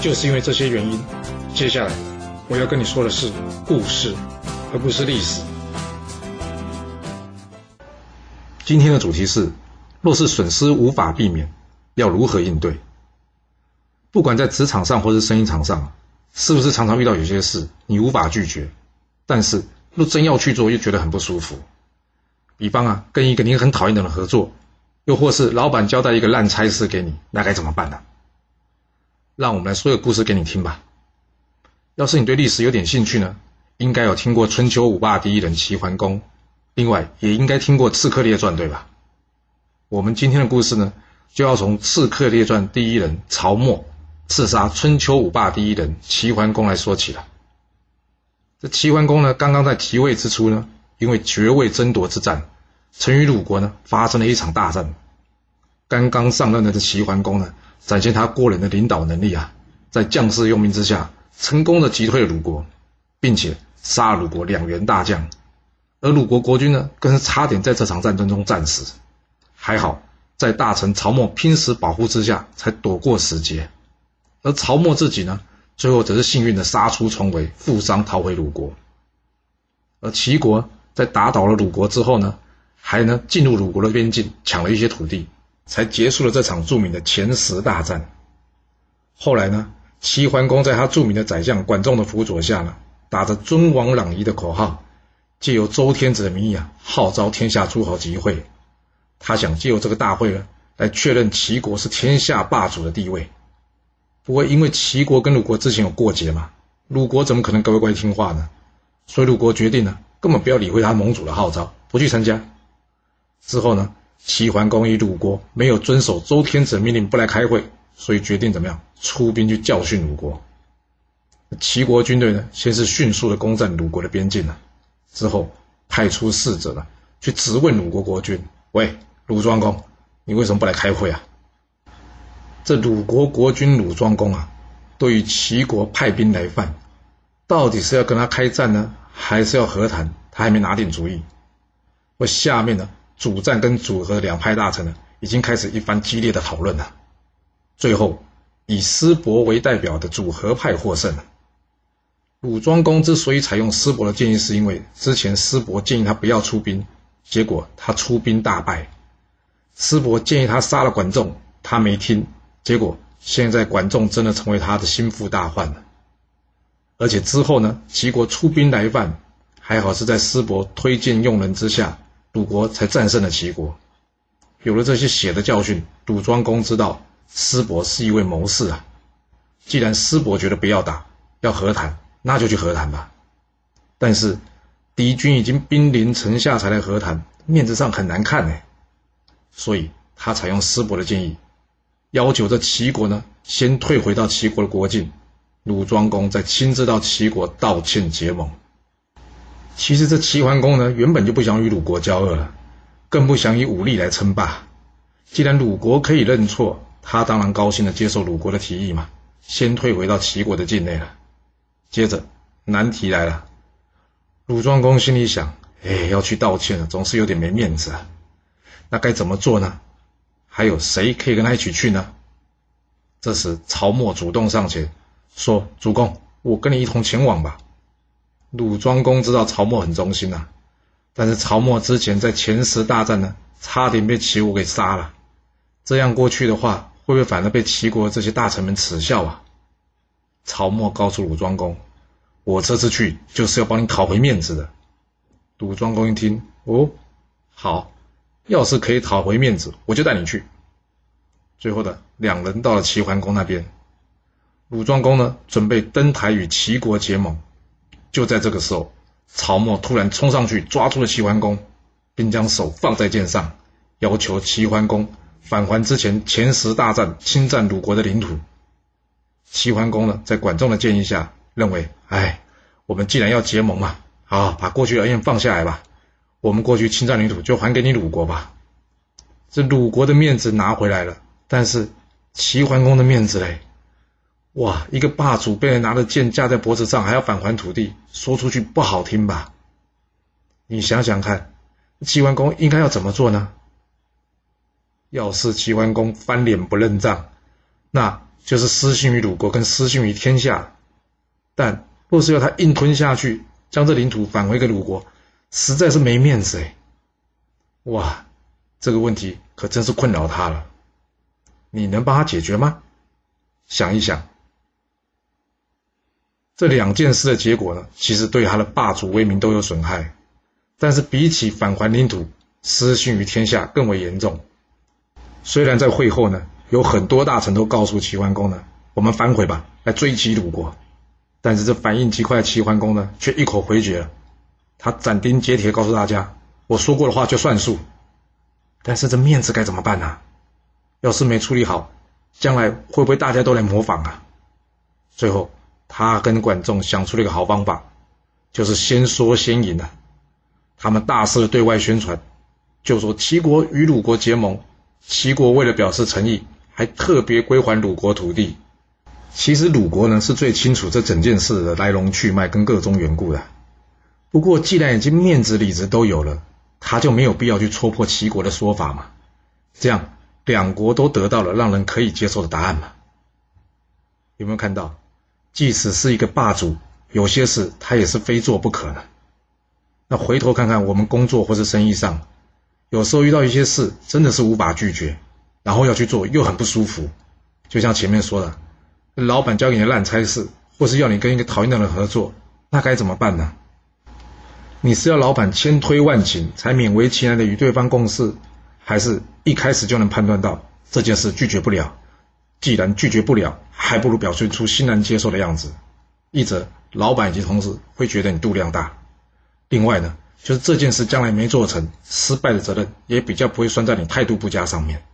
就是因为这些原因，接下来我要跟你说的是故事，而不是历史。今天的主题是：若是损失无法避免，要如何应对？不管在职场上或是生意场上，是不是常常遇到有些事你无法拒绝，但是若真要去做，又觉得很不舒服？比方啊，跟一个你很讨厌的人合作，又或是老板交代一个烂差事给你，那该怎么办呢？让我们来说个故事给你听吧。要是你对历史有点兴趣呢，应该有听过春秋五霸第一人齐桓公，另外也应该听过《刺客列传》，对吧？我们今天的故事呢，就要从《刺客列传》第一人曹沫刺杀春秋五霸第一人齐桓公来说起了。这齐桓公呢，刚刚在即位之初呢，因为爵位争夺之战，曾与鲁国呢发生了一场大战。刚刚上任的这齐桓公呢。展现他过人的领导能力啊，在将士用兵之下，成功的击退了鲁国，并且杀了鲁国两员大将，而鲁国国君呢，更是差点在这场战争中战死，还好在大臣曹沫拼死保护之下，才躲过死劫。而曹沫自己呢，最后则是幸运的杀出重围，负伤逃回鲁国。而齐国在打倒了鲁国之后呢，还呢进入鲁国的边境，抢了一些土地。才结束了这场著名的前十大战。后来呢，齐桓公在他著名的宰相管仲的辅佐下呢，打着“尊王攘夷”的口号，借由周天子的名义啊，号召天下诸侯集会。他想借由这个大会呢，来确认齐国是天下霸主的地位。不过，因为齐国跟鲁国之前有过节嘛，鲁国怎么可能乖乖听话呢？所以鲁国决定呢，根本不要理会他盟主的号召，不去参加。之后呢？齐桓公与鲁国没有遵守周天子命令不来开会，所以决定怎么样出兵去教训鲁国。齐国军队呢，先是迅速的攻占鲁国的边境了，之后派出使者呢去质问鲁国国君：“喂，鲁庄公，你为什么不来开会啊？”这鲁国国君鲁庄公啊，对于齐国派兵来犯，到底是要跟他开战呢，还是要和谈？他还没拿定主意。我下面呢？主战跟主和两派大臣呢，已经开始一番激烈的讨论了。最后，以师伯为代表的主和派获胜了。鲁庄公之所以采用师伯的建议，是因为之前师伯建议他不要出兵，结果他出兵大败。师伯建议他杀了管仲，他没听，结果现在管仲真的成为他的心腹大患了。而且之后呢，齐国出兵来犯，还好是在师伯推荐用人之下。鲁国才战胜了齐国，有了这些血的教训，鲁庄公知道师伯是一位谋士啊。既然师伯觉得不要打，要和谈，那就去和谈吧。但是敌军已经兵临城下才来和谈，面子上很难看呢。所以他采用师伯的建议，要求这齐国呢先退回到齐国的国境，鲁庄公再亲自到齐国道歉结盟。其实这齐桓公呢，原本就不想与鲁国交恶了，更不想以武力来称霸。既然鲁国可以认错，他当然高兴的接受鲁国的提议嘛，先退回到齐国的境内了。接着难题来了，鲁庄公心里想：哎，要去道歉了，总是有点没面子啊。那该怎么做呢？还有谁可以跟他一起去呢？这时曹沫主动上前说：“主公，我跟你一同前往吧。”鲁庄公知道曹沫很忠心呐，但是曹沫之前在前十大战呢，差点被齐国给杀了。这样过去的话，会不会反而被齐国这些大臣们耻笑啊？曹沫告诉鲁庄公：“我这次去就是要帮你讨回面子的。”鲁庄公一听，哦，好，要是可以讨回面子，我就带你去。最后的两人到了齐桓公那边，鲁庄公呢，准备登台与齐国结盟。就在这个时候，曹沫突然冲上去抓住了齐桓公，并将手放在剑上，要求齐桓公返还之前前十大战侵占鲁国的领土。齐桓公呢，在管仲的建议下，认为，哎，我们既然要结盟嘛，啊，把过去恩怨放下来吧，我们过去侵占领土就还给你鲁国吧。这鲁国的面子拿回来了，但是齐桓公的面子嘞？哇，一个霸主被人拿着剑架在脖子上，还要返还土地，说出去不好听吧？你想想看，齐桓公应该要怎么做呢？要是齐桓公翻脸不认账，那就是失信于鲁国跟失信于天下。但若是要他硬吞下去，将这领土返回给鲁国，实在是没面子哎！哇，这个问题可真是困扰他了。你能帮他解决吗？想一想，这两件事的结果呢，其实对他的霸主威名都有损害。但是比起返还领土、失信于天下更为严重。虽然在会后呢，有很多大臣都告诉齐桓公呢，我们反悔吧，来追击鲁国。但是这反应极快的齐桓公呢，却一口回绝了。他斩钉截铁告诉大家，我说过的话就算数。但是这面子该怎么办呢？要是没处理好，将来会不会大家都来模仿啊？最后，他跟管仲想出了一个好方法，就是先说先赢啊。他们大肆的对外宣传，就说齐国与鲁国结盟。齐国为了表示诚意，还特别归还鲁国土地。其实鲁国呢是最清楚这整件事的来龙去脉跟各种缘故的。不过既然已经面子里子都有了，他就没有必要去戳破齐国的说法嘛。这样两国都得到了让人可以接受的答案嘛。有没有看到？即使是一个霸主，有些事他也是非做不可的。那回头看看我们工作或是生意上。有时候遇到一些事，真的是无法拒绝，然后要去做又很不舒服。就像前面说的，老板交给你烂差事，或是要你跟一个讨厌的人合作，那该怎么办呢？你是要老板千推万请才勉为其难的与对方共事，还是一开始就能判断到这件事拒绝不了？既然拒绝不了，还不如表现出欣然接受的样子。一则老板以及同事会觉得你度量大，另外呢？就是这件事将来没做成，失败的责任也比较不会算在你态度不佳上面。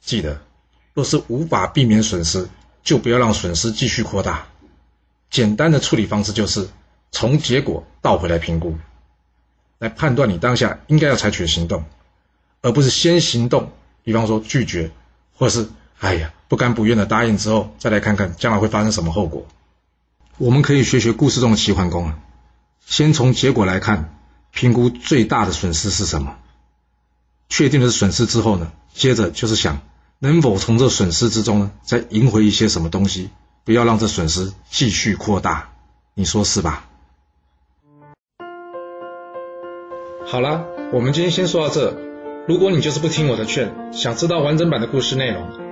记得，若是无法避免损失，就不要让损失继续扩大。简单的处理方式就是从结果倒回来评估，来判断你当下应该要采取的行动，而不是先行动。比方说拒绝，或是哎呀不甘不愿的答应之后，再来看看将来会发生什么后果。我们可以学学故事中的齐桓公啊，先从结果来看。评估最大的损失是什么？确定了损失之后呢？接着就是想能否从这损失之中呢，再赢回一些什么东西，不要让这损失继续扩大。你说是吧？好了，我们今天先说到这。如果你就是不听我的劝，想知道完整版的故事内容，